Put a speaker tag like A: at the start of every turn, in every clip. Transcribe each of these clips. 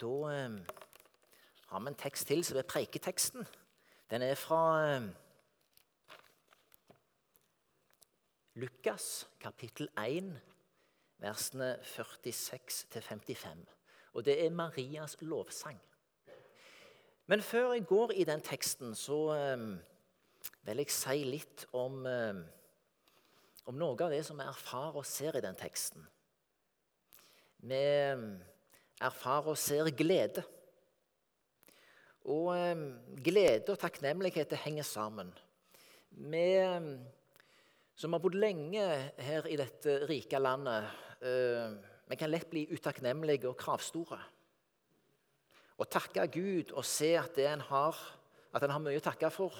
A: Da eh, har vi en tekst til som er preiketeksten. Den er fra eh, Lukas kapittel 1, versene 46-55. Og det er Marias lovsang. Men før jeg går i den teksten, så eh, vil jeg si litt om, eh, om noe av det som vi erfarer og ser i den teksten. Vi erfarer og ser glede. Og glede og takknemlighet henger sammen. Vi som har bodd lenge her i dette rike landet, eh, vi kan lett bli utakknemlige og kravstore. Å takke Gud og se at, det en har, at en har mye å takke for,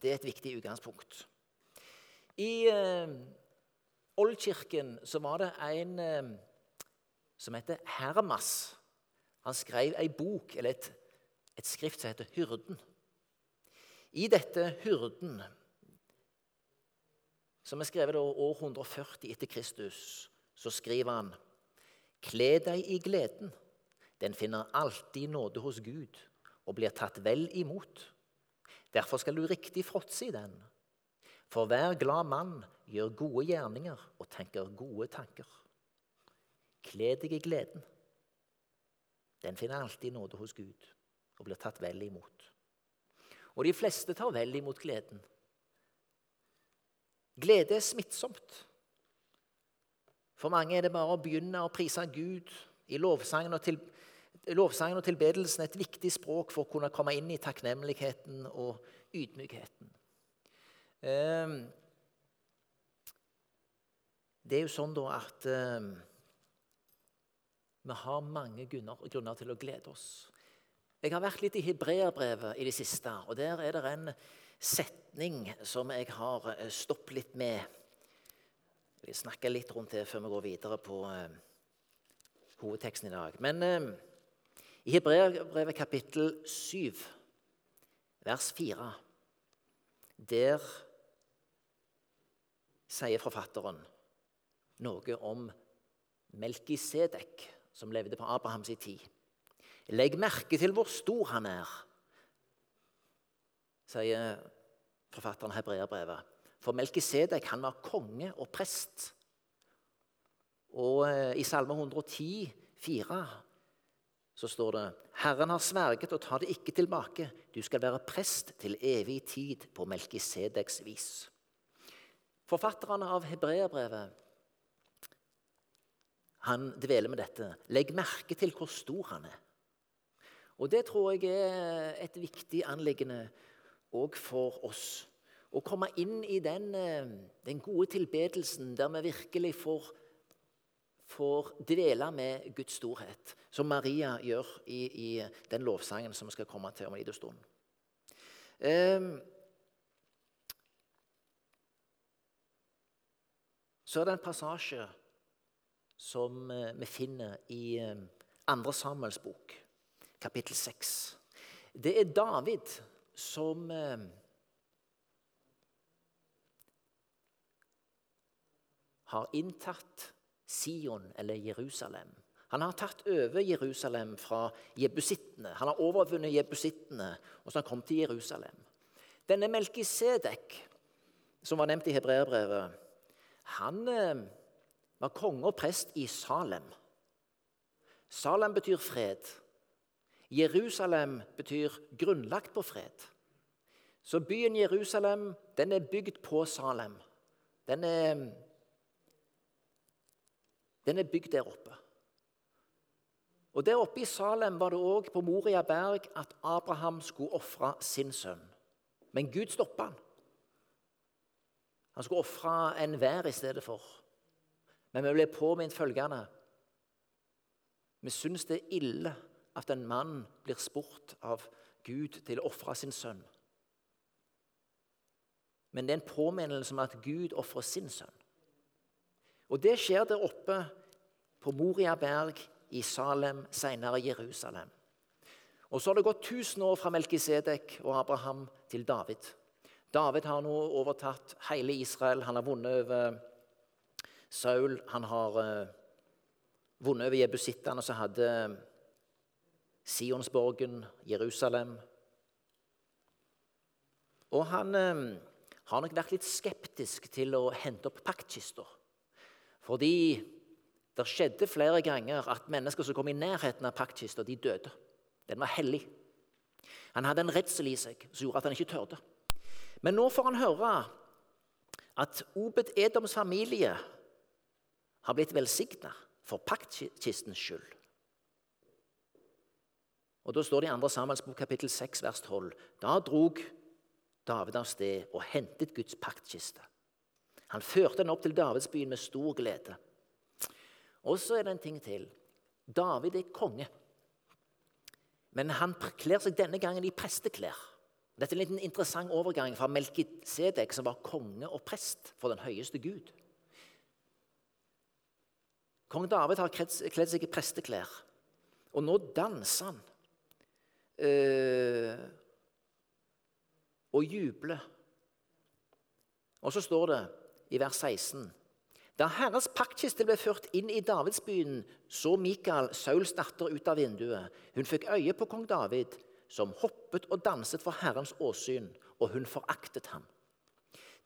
A: det er et viktig utgangspunkt. I eh, Oldkirken så var det en eh, som heter Hermas. Han skrev ei bok, eller et, et skrift som heter Hyrden. I dette Hyrden, som er skrevet år 140 etter Kristus, så skriver han Kle deg i gleden den finner alltid nåde hos Gud og blir tatt vel imot. Derfor skal du riktig fråtse i den. For hver glad mann gjør gode gjerninger og tenker gode tanker. Kle deg i gleden. Den finner alltid nåde hos Gud og blir tatt vel imot. Og de fleste tar vel imot gleden. Glede er smittsomt. For mange er det bare å begynne å prise Gud i lovsangen og, til, lovsangen og tilbedelsen et viktig språk for å kunne komme inn i takknemligheten og ydmykheten. Ehm, det er jo sånn da at ehm, vi har mange grunner til å glede oss. Jeg har vært litt i Hebreerbrevet i det siste, og der er det en setning som jeg har eh, stoppet litt med. Jeg vil snakke litt rundt det før vi går videre på eh, hovedteksten i dag. Men eh, i Hebreerbrevet kapittel 7, vers 4, der sier forfatteren noe om Melkisedek, som levde på Abrahams tid. Legg merke til hvor stor han er, sier forfatteren Hebreerbrevet. For Melkisedek han var konge og prest. Og eh, i Salme 110, 4, så står det Herren har sverget og tar det ikke tilbake. Du skal være prest til evig tid på Melkisedeks vis. Forfatterne av Hebreerbrevet han dveler med dette. Legg merke til hvor stor han er. Og Det tror jeg er et viktig anliggende òg for oss. Å komme inn i den, eh, den gode tilbedelsen der vi virkelig får får dvele med Guds storhet, som Maria gjør i, i den lovsangen som vi skal komme til om en liten stund. Um, så er det en passasje som uh, vi finner i uh, andre Samuels bok, kapittel 6. Det er David som uh, har inntatt Sion eller Jerusalem. Han har tatt over Jerusalem fra jebusittene. Han har overvunnet jebusittene, og så har han kommet til Jerusalem. Denne Melkisedek, som var nevnt i hebreerbrevet, han eh, var konge og prest i Salem. Salem betyr fred. Jerusalem betyr grunnlagt på fred. Så byen Jerusalem den er bygd på Salem. Den er den er bygd der oppe. Og Der oppe i Salem var det òg på Moria berg at Abraham skulle ofre sin sønn. Men Gud stoppa han. Han skulle ofre enhver i stedet for. Men vi ble påminnet følgende Vi syns det er ille at en mann blir spurt av Gud til å ofre sin sønn. Men det er en påminnelse om at Gud ofrer sin sønn. Og det skjer der oppe på Moria berg i Salem, senere Jerusalem. Og Så har det gått 1000 år fra Melkisedek og Abraham til David. David har nå overtatt hele Israel. Han har vunnet over Saul. Han har uh, vunnet over jebusittene. Så hadde Sionsborgen, Jerusalem. Og han eh, har nok vært litt skeptisk til å hente opp paktkister. Fordi det skjedde flere ganger at mennesker som kom i nærheten av paktkista, de døde. Den var hellig. Han hadde en redsel i seg som gjorde at han ikke tørde. Men nå får han høre at Obed Edoms familie har blitt velsigna for paktkistens skyld. Og Da står det i 2. Samuels bok kapittel 6 vers 12. Da drog David av sted og hentet Guds paktkiste. Han førte den opp til Davidsbyen med stor glede. Og så er det en ting til. David er konge. Men han kler seg denne gangen i presteklær. Dette er en liten interessant overgang fra Melkisedek, som var konge og prest for den høyeste Gud. Kong David har kledd seg i presteklær, og nå danser han Eh, og jubler. Og så står det i vers 16 Da Herrens paktkiste ble ført inn i Davidsbyen, så Mikael, Sauls datter, ut av vinduet. Hun fikk øye på kong David, som hoppet og danset for Herrens åsyn, og hun foraktet ham.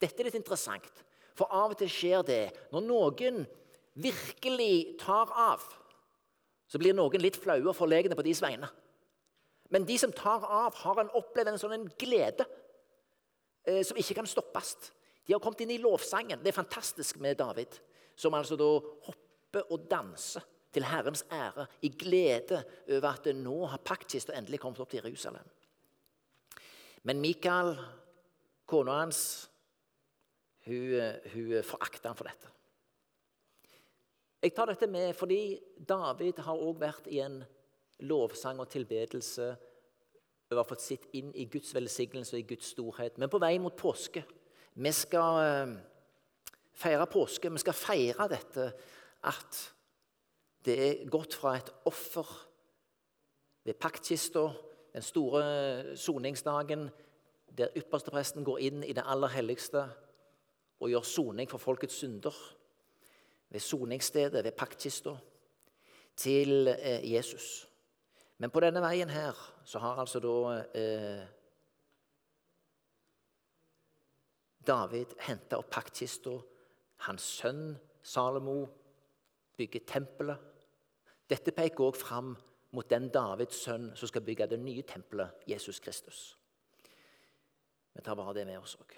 A: Dette er litt interessant, for av og til skjer det når noen virkelig tar av, så blir noen litt flaue og forlegne på deres vegne. Men de som tar av, har en opplevd en sånn glede eh, som ikke kan stoppes. De har kommet inn i lovsangen. Det er fantastisk med David, som altså da hopper og danser til Herrens ære i glede over at det nå har paktkista endelig kommet opp til Jerusalem. Men Mikael, kona hans, hun, hun forakter ham for dette. Jeg tar dette med fordi David har også vært i en lovsang og tilbedelse og har fått sitt inn i Guds velsignelse og i Guds storhet. Men på vei mot påske. Vi skal eh, feire påske. Vi skal feire dette at det er gått fra et offer ved paktkista, den store soningsdagen, der ypperstepresten går inn i det aller helligste og gjør soning for folkets synder ved soningsstedet, ved paktkista, til eh, Jesus. Men på denne veien her så har altså da eh, David henta opp paktkista. Hans sønn Salomo bygger tempelet. Dette peker også fram mot den Davids sønn som skal bygge det nye tempelet, Jesus Kristus. Vi tar bare det med oss òg.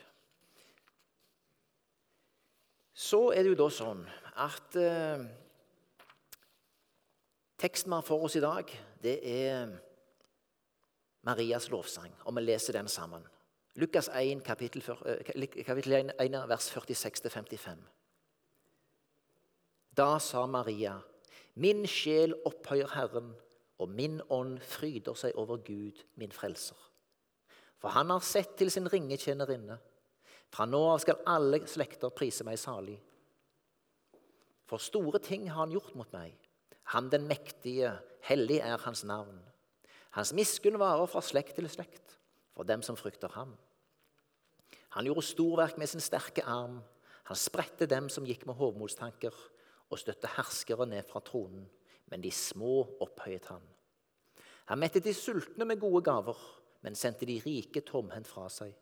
A: Så er det jo da sånn at eh, teksten vi har for oss i dag, det er Marias lovsang, og vi leser den sammen. Lukas 1, kapittel, eh, kapittel 1, vers 46-55. Da sa Maria, min sjel opphøyer Herren, og min ånd fryder seg over Gud, min frelser. For han har sett til sin ringetjenerinne. Fra nå av skal alle slekter prise meg salig. For store ting har han gjort mot meg. Han den mektige, hellig er hans navn. Hans miskunn varer fra slekt til slekt, for dem som frykter ham. Han gjorde storverk med sin sterke arm. Han spredte dem som gikk med hovmodstanker, og støtte herskere ned fra tronen. Men de små opphøyet han. Han mettet de sultne med gode gaver, men sendte de rike tomhendt fra seg.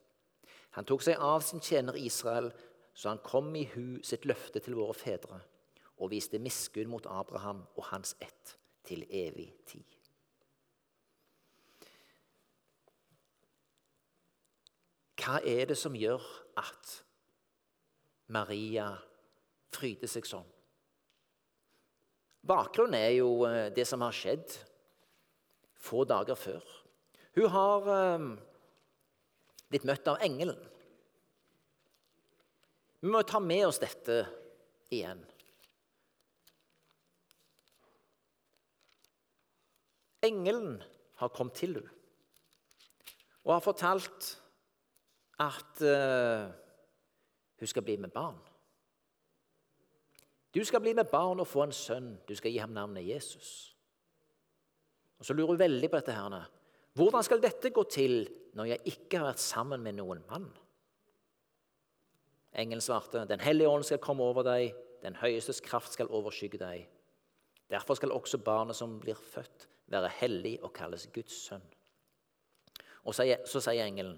A: Han tok seg av sin tjener Israel, så han kom i hu sitt løfte til våre fedre, og viste miskunn mot Abraham og hans ett til evig tid. Hva er det som gjør at Maria fryder seg sånn? Bakgrunnen er jo eh, det som har skjedd få dager før. Hun har eh, blitt møtt av engelen. Vi må ta med oss dette igjen. Engelen har kommet til henne og har fortalt at uh, hun skal bli med barn. Du skal bli med barn og få en sønn. Du skal gi ham navnet Jesus. Og Så lurer hun veldig på dette. her. Hvordan skal dette gå til når jeg ikke har vært sammen med noen mann? Engelen svarte, Den hellige ånd skal komme over deg, den høyestes kraft skal overskygge deg. Derfor skal også barnet som blir født, være hellig og kalles Guds sønn. Og så sier engelen,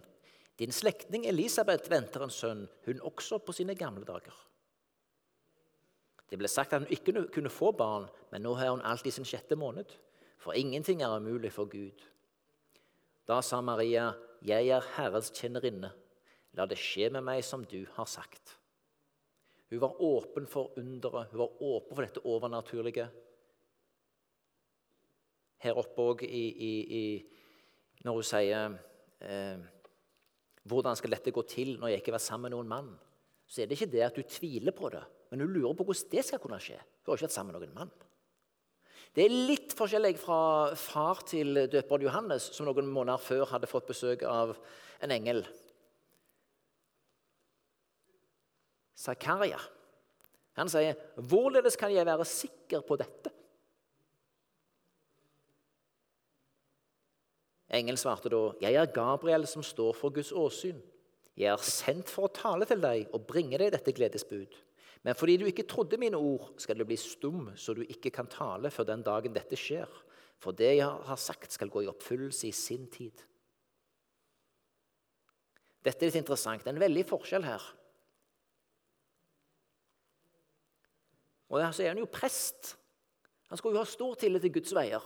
A: din slektning Elisabeth venter en sønn, hun også på sine gamle dager. Det ble sagt at hun ikke kunne få barn, men nå har hun alt i sin sjette måned. For ingenting er umulig for Gud. Da sa Maria, 'Jeg er Herrens tjenerinne. La det skje med meg som du har sagt.' Hun var åpen for underet, hun var åpen for dette overnaturlige. Her oppe òg når hun sier eh, 'Hvordan skal dette gå til når jeg ikke var sammen med noen mann?' Så er det ikke det at du tviler på det, men hun lurer på hvordan det skal kunne skje. Hun har ikke vært sammen med noen mann. Det er litt forskjellig fra far til døperen Johannes, som noen måneder før hadde fått besøk av en engel. Zakaria. Han sier, 'Hvorledes kan jeg være sikker på dette?' Engelen svarte da, 'Jeg er Gabriel som står for Guds åsyn.' 'Jeg er sendt for å tale til deg og bringe deg dette gledesbud.' 'Men fordi du ikke trodde mine ord, skal du bli stum, så du ikke kan tale før den dagen dette skjer.' 'For det jeg har sagt, skal gå i oppfyllelse i sin tid.' Dette er litt interessant. Det er en veldig forskjell her. Og så er han jo prest. Han skulle jo ha stor tillit til Guds veier.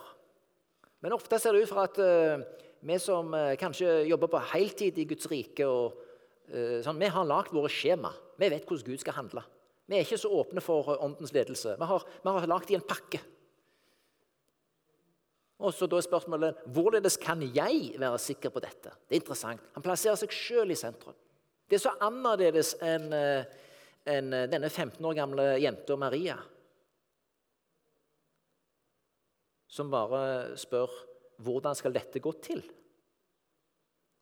A: Men ofte ser det ut for at uh, vi som uh, kanskje jobber på heltid i Guds rike, og, uh, sånn, vi har lagd våre skjema. Vi vet hvordan Gud skal handle. Vi er ikke så åpne for åndens ledelse. Vi har, vi har lagd i en pakke. Og så da er spørsmålet hvorledes kan jeg være sikker på dette? Det er interessant. Han plasserer seg sjøl i sentrum. Det er så annerledes enn en, denne 15 år gamle jenta Maria som bare spør hvordan skal dette gå til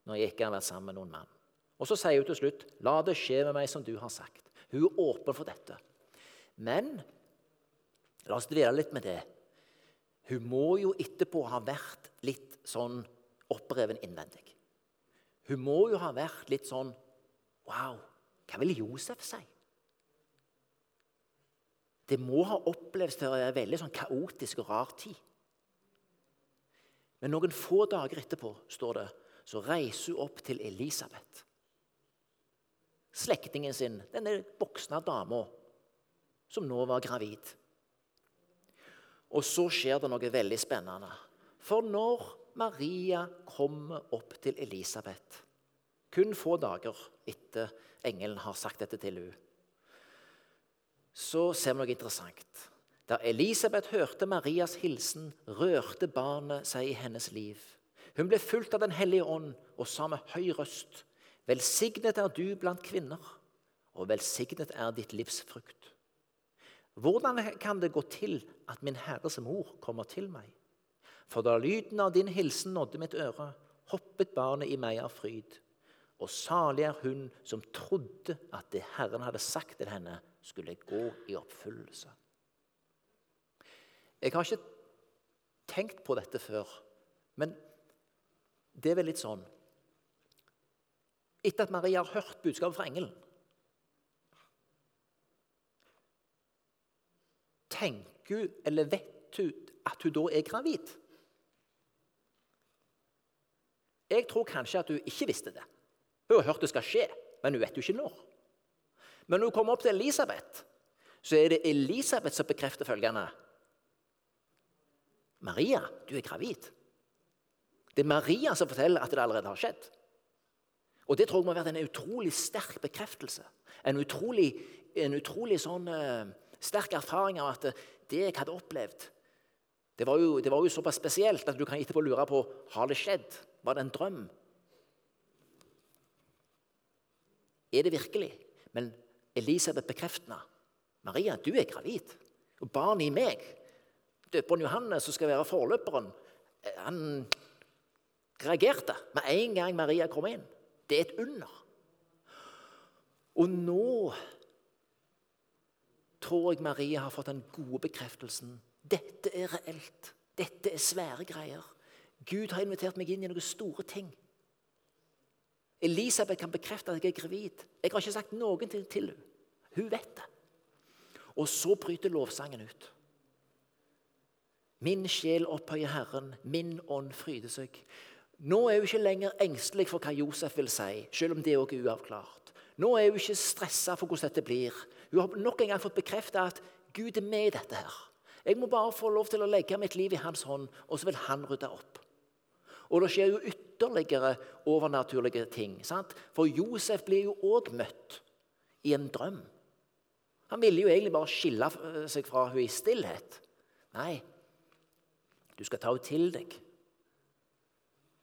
A: når jeg ikke har vært sammen med noen mann. Og Så sier hun til slutt, 'La det skje med meg som du har sagt'. Hun er åpen for dette. Men la oss dvele litt med det. Hun må jo etterpå ha vært litt sånn oppreven innvendig. Hun må jo ha vært litt sånn Wow, hva vil Josef si? Det må ha opplevd til å være en veldig sånn kaotisk og rar tid. Men noen få dager etterpå står det, så reiser hun opp til Elisabeth. Slektningen sin, denne voksne dama som nå var gravid. Og så skjer det noe veldig spennende. For når Maria kommer opp til Elisabeth, kun få dager etter engelen har sagt dette til henne, så ser vi noe interessant. Da Elisabeth hørte Marias hilsen, rørte barnet seg i hennes liv. Hun ble fulgt av Den hellige ånd og sa med høy røst.: Velsignet er du blant kvinner, og velsignet er ditt livs frukt. Hvordan kan det gå til at min Herres mor kommer til meg? For da lyden av din hilsen nådde mitt øre, hoppet barnet i meg av fryd. Og salig er hun som trodde at det Herren hadde sagt til henne, skulle gå i oppfyllelse. Jeg har ikke tenkt på dette før, men det er vel litt sånn Etter at Maria har hørt budskapet fra engelen Tenker hun, eller vet hun, at hun da er gravid? Jeg tror kanskje at hun ikke visste det. Hun har hørt det skal skje, men hun vet jo ikke når. Men når hun kommer opp til Elisabeth, så er det Elisabeth som bekrefter følgende. 'Maria, du er gravid.' Det er Maria som forteller at det allerede har skjedd. Og Det tror jeg må ha vært en utrolig sterk bekreftelse. En utrolig, en utrolig sånn, uh, sterk erfaring av at det jeg hadde opplevd, det var, jo, det var jo såpass spesielt at du kan etterpå lure på har det skjedd. Var det en drøm? Er det virkelig? Men Elisabeth bekrefter Maria, du er gravid. Og barnet i meg døperen Johannes, som skal være forløperen, eh, han reagerte med en gang Maria kom inn. Det er et under. Og nå tror jeg Maria har fått den gode bekreftelsen. Dette er reelt. Dette er svære greier. Gud har invitert meg inn i noen store ting. Elisabeth kan bekrefte at jeg er gravid. Jeg har ikke sagt noen ting til henne. Hun vet det. Og så bryter lovsangen ut. Min sjel opphøyer Herren, min ånd fryder seg. Nå er hun ikke lenger engstelig for hva Josef vil si, selv om det òg er uavklart. Nå er hun ikke stressa for hvordan dette blir. Hun har nok en gang fått bekrefta at Gud er med i dette. her. Jeg må bare få lov til å legge mitt liv i hans hånd, og så vil han rydde opp. Og det skjer jo ytterligere overnaturlige ting. Sant? For Josef blir jo òg møtt i en drøm. Han ville jo egentlig bare skille seg fra henne i stillhet. Nei, du skal ta henne til deg.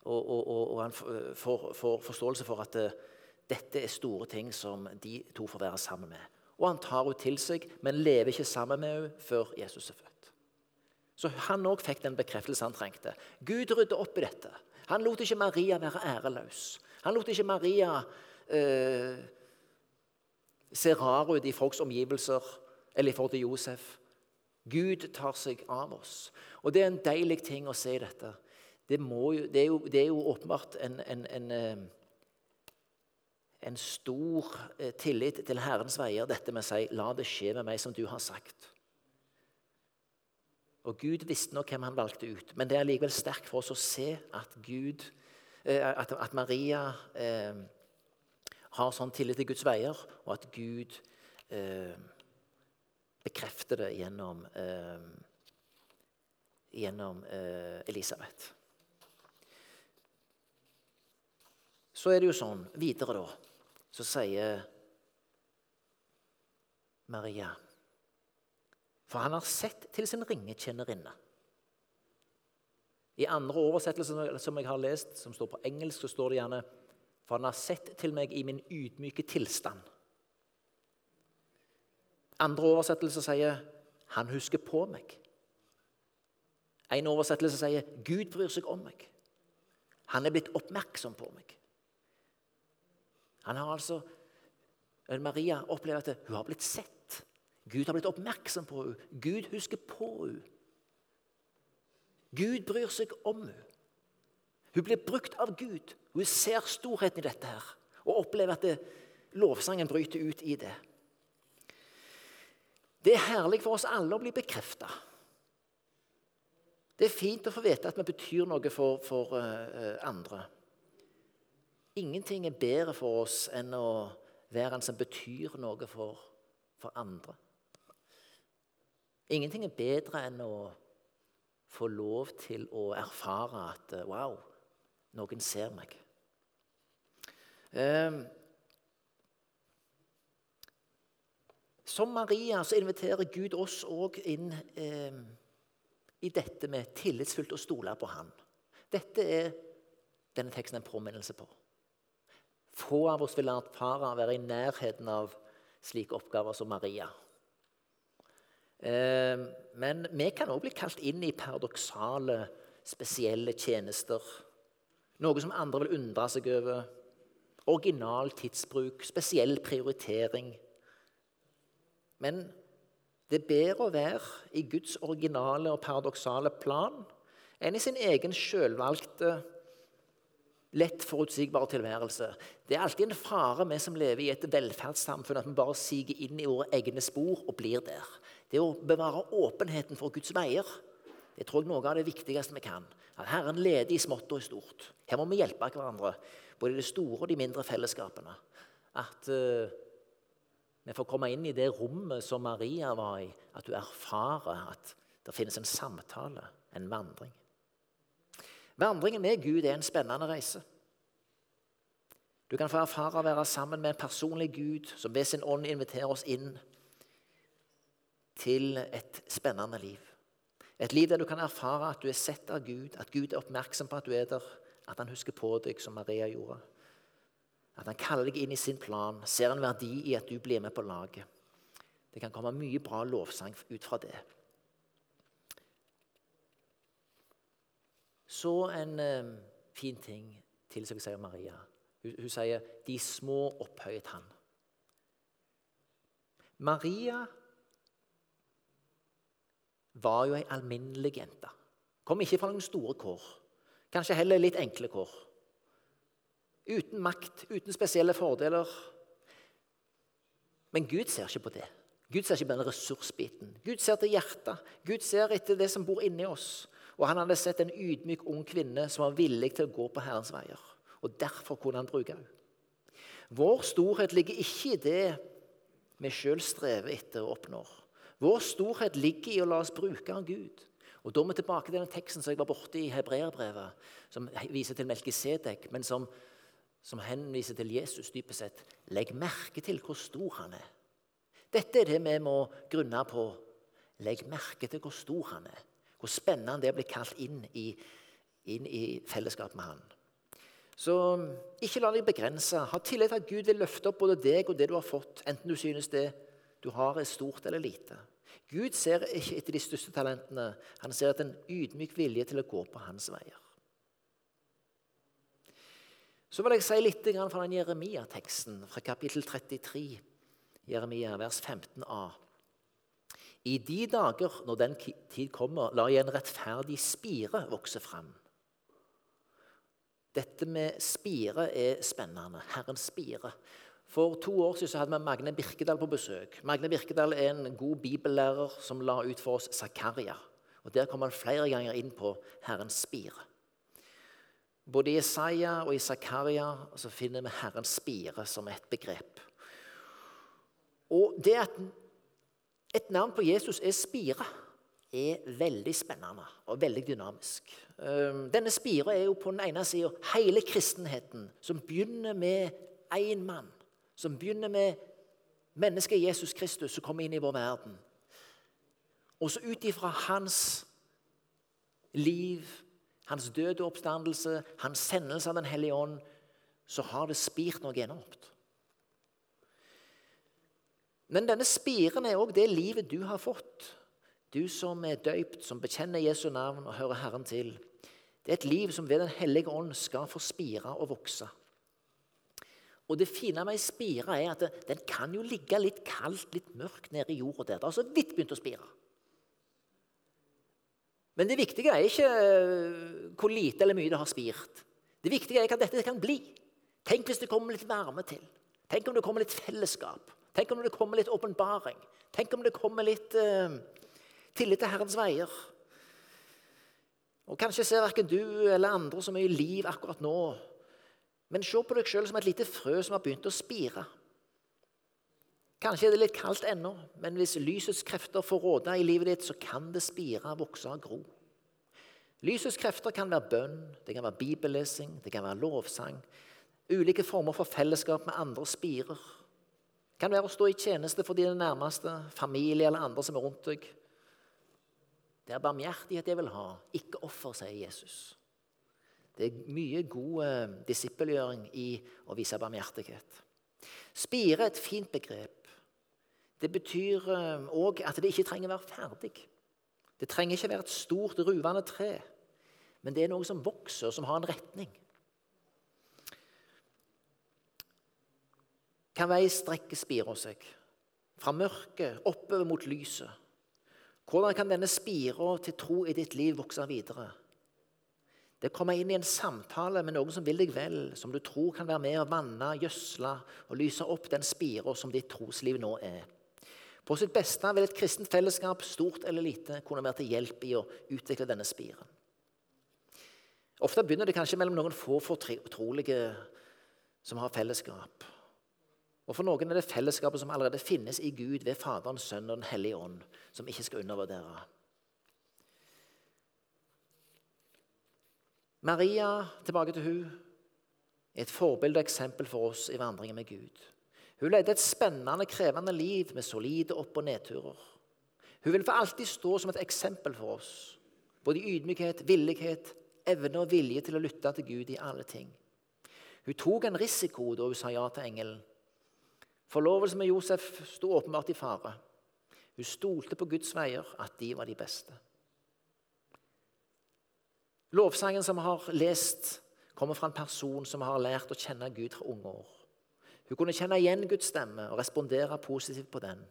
A: Og, og, og, og han får, får, forståelse for at uh, dette er store ting som de to får være sammen med. Og han tar henne til seg, men lever ikke sammen med henne før Jesus er født. Så han òg fikk den bekreftelse han trengte. Gud rydde opp i dette. Han lot ikke Maria være æreløs. Han lot ikke Maria eh, se rar ut i folks omgivelser eller i forhold til Josef. Gud tar seg av oss. Og Det er en deilig ting å se dette. Det, jo, det, er, jo, det er, jo, åpenbart en, en, en, eh, en, stor eh, tillit til Herrens veier, dette med å si 'la det skje med meg som du har sagt'. Og Gud visste nok hvem han valgte ut, men det er likevel sterkt for oss å se at, Gud, eh, at, at Maria eh, har sånn tillit til Guds veier, og at Gud eh, bekrefter det gjennom, eh, gjennom eh, Elisabeth. Så er det jo sånn videre, da, så sier Maria For han har sett til sin ringetjenerinne. I andre oversettelser som jeg har lest, som står på engelsk, så står det gjerne For han har sett til meg i min ydmyke tilstand. Andre oversettelser sier 'Han husker på meg'. En oversettelse sier 'Gud bryr seg om meg'. Han er blitt oppmerksom på meg. Han har altså, Maria opplever at hun har blitt sett. Gud har blitt oppmerksom på henne. Gud husker på henne. Gud bryr seg om henne. Hun blir brukt av Gud. Hun ser storheten i dette her og opplever at det, lovsangen bryter ut i det. Det er herlig for oss alle å bli bekrefta. Det er fint å få vite at vi betyr noe for, for uh, andre. Ingenting er bedre for oss enn å være en som betyr noe for, for andre. Ingenting er bedre enn å få lov til å erfare at eh, Wow, noen ser meg. Um, Som Maria så inviterer Gud oss òg inn eh, i dette med tillitsfullt å stole på Han. Dette er denne teksten en påminnelse på. Få av oss vil erfare fara være i nærheten av slike oppgaver som Maria. Eh, men vi kan òg bli kalt inn i paradoksale, spesielle tjenester. Noe som andre vil undre seg over. Original tidsbruk, spesiell prioritering men det er bedre å være i Guds originale og paradoksale plan enn i sin egen sjølvalgte, lett forutsigbare tilværelse. Det er alltid en fare vi som lever i et velferdssamfunn, at vi bare siger inn i våre egne spor og blir der. Det å bevare åpenheten for Guds veier det tror jeg noe av det viktigste vi kan. At Herren leder i smått og i stort. Her må vi hjelpe hverandre, både i det store og de mindre fellesskapene. At uh, vi får komme inn i det rommet som Maria var i, at du erfarer at det finnes en samtale, en vandring. Vandringen med Gud er en spennende reise. Du kan få erfare å være sammen med en personlig Gud som ved sin ånd inviterer oss inn til et spennende liv. Et liv der du kan erfare at du er sett av Gud, at Gud er oppmerksom på at du er der, at han husker på deg, som Maria gjorde. At han kaller deg inn i sin plan, ser en verdi i at du blir med på laget. Det kan komme mye bra lovsang ut fra det. Så en eh, fin ting til, som sier Maria. Hun, hun sier 'de små opphøyet han'. Maria var jo ei alminnelig jente. Kom ikke fra noen store kår. Kanskje heller litt enkle kår. Uten makt, uten spesielle fordeler. Men Gud ser ikke på det. Gud ser ikke på den ressursbiten. Gud ser til hjertet. Gud ser etter det som bor inni oss. Og han hadde sett en ydmyk ung kvinne som var villig til å gå på Herrens veier. Og Derfor kunne han bruke henne. Vår storhet ligger ikke i det vi sjøl strever etter å oppnå. Vår storhet ligger i å la oss bruke av Gud. Og Da er vi tilbake til den teksten som jeg var borte i Hebreerbrevet, som viser til Melkisedek, men som, som henviser til Jesus dypest sett. Legg merke til hvor stor han er. Dette er det vi må grunne på. Legg merke til hvor stor han er. Hvor spennende det er å bli kalt inn i, inn i fellesskap med han. Så ikke la deg begrense. Ha tillit til at Gud vil løfte opp både deg og det du har fått, enten du synes det du har, er stort eller lite. Gud ser ikke etter de største talentene. Han ser etter en ydmyk vilje til å gå på hans veier. Så vil jeg si litt fra den Jeremia-teksten fra kapittel 33, Jeremia, vers 15a. I de dager, når den tid kommer, lar jeg en rettferdig spire vokse fram. Dette med spire er spennende. Herrens spire. For to år siden hadde vi Magne Birkedal på besøk. Magne Birkedal er en god bibellærer som la ut for oss Zakaria. Og Der kom han flere ganger inn på Herrens spire. Både i Isaiah og i Zakaria så finner vi Herrens spire som et begrep. Og det at et navn på Jesus er spire, er veldig spennende og veldig dynamisk. Ehm, denne spira er jo på den ene sida hele kristenheten, som begynner med én mann. Som begynner med mennesket Jesus Kristus som kommer inn i vår verden. Og så ut ifra hans liv, hans døde oppstandelse, hans sendelse av Den hellige ånd, så har det spirt noe enormt. Men denne spiren er òg det livet du har fått. Du som er døypt, som bekjenner Jesu navn og hører Herren til. Det er et liv som ved Den hellige ånd skal få spire og vokse. Og Det fine med ei spire er at den kan jo ligge litt kaldt, litt mørkt nede i jorda. der. Det har så vidt begynt å spire. Men det viktige er ikke eh, hvor lite eller mye det har spirt. Det viktige er hva dette kan bli. Tenk hvis det kommer litt varme til. Tenk om det kommer litt fellesskap. Tenk om det kommer litt åpenbaring. Tenk om det kommer litt uh, tillit til Herrens veier. Og Kanskje ser verken du eller andre så mye liv akkurat nå. Men se på deg sjøl som et lite frø som har begynt å spire. Kanskje er det litt kaldt ennå, men hvis lysets krefter får råde i livet ditt, så kan det spire, vokse og gro. Lysets krefter kan være bønn, det kan være bibellesing, det kan være lovsang. Ulike former for fellesskap med andre spirer. Det kan være å stå i tjeneste for dine nærmeste, familie eller andre som er rundt deg. Det er barmhjertighet jeg vil ha, ikke offer, sier Jesus. Det er mye god eh, disippelgjøring i å vise barmhjertighet. Spire er et fint begrep. Det betyr òg eh, at det ikke trenger å være ferdig. Det trenger ikke være et stort, ruvende tre, men det er noe som vokser, som har en retning. Hvilken vei strekker spira seg? Fra mørket oppover mot lyset. Hvordan kan denne spira til tro i ditt liv vokse videre? Det kommer inn i en samtale med noen som vil deg vel, som du tror kan være med å vanne, gjødsle og lyse opp den spira som ditt trosliv nå er. På sitt beste vil et kristent fellesskap, stort eller lite, kunne være til hjelp i å utvikle denne spiren. Ofte begynner det kanskje mellom noen få fortrolige som har fellesskap. Og For noen er det fellesskapet som allerede finnes i Gud ved Faderen, Sønnen og Den hellige ånd, som ikke skal undervurdere. Maria, tilbake til hun, er et forbilde og eksempel for oss i vandringen med Gud. Hun levde et spennende, krevende liv med solide opp- og nedturer. Hun vil for alltid stå som et eksempel for oss, både i ydmykhet, villighet, evne og vilje til å lytte til Gud i alle ting. Hun tok en risiko da hun sa ja til engelen. Forlovelsen med Josef sto åpenbart i fare. Hun stolte på Guds veier, at de var de beste. Lovsangen som vi har lest, kommer fra en person som har lært å kjenne Gud fra unge år. Hun kunne kjenne igjen Guds stemme og respondere positivt på den.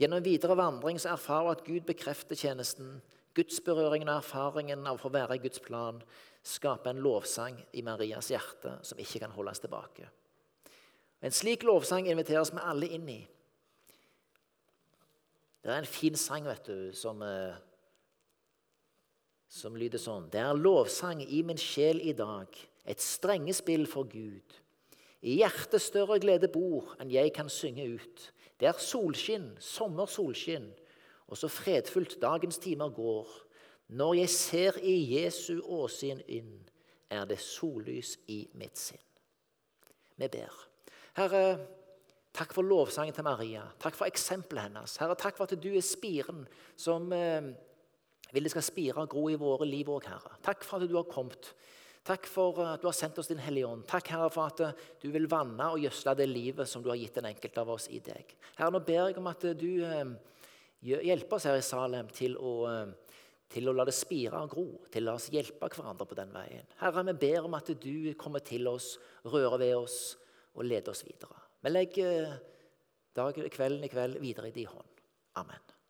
A: Gjennom videre vandring så erfarer hun at Gud bekrefter tjenesten. Gudsberøringen og erfaringen av å få være i Guds plan skaper en lovsang i Marias hjerte som ikke kan holdes tilbake. En slik lovsang inviteres vi alle inn i. Det er en fin sang vet du, som, eh, som lyder sånn. Det er lovsang i min sjel i dag, et strengespill for Gud. I hjertet større glede bor enn jeg kan synge ut. Det er solskinn, sommersolskinn, og så fredfullt dagens timer går. Når jeg ser i Jesu åsyn inn, er det sollys i mitt sinn. Vi ber. Herre, Takk for lovsangen til Maria. Takk for eksempelet hennes. Herre, takk for at du er spiren som eh, vil det skal spire og gro i våre liv òg, Herre. Takk for at du har kommet. Takk for at du har sendt oss Din Hellige Ånd. Takk, Herre, for at eh, du vil vanne og gjødsle det livet som du har gitt den enkelte av oss i deg. Herre, nå ber jeg om at du eh, hjelper oss her i Salem til å, eh, til å la det spire og gro, til å la oss hjelpe hverandre på den veien. Herre, vi ber om at du kommer til oss, rører ved oss og leder oss videre. Vi legger kvelden i kveld videre i din hånd. Amen.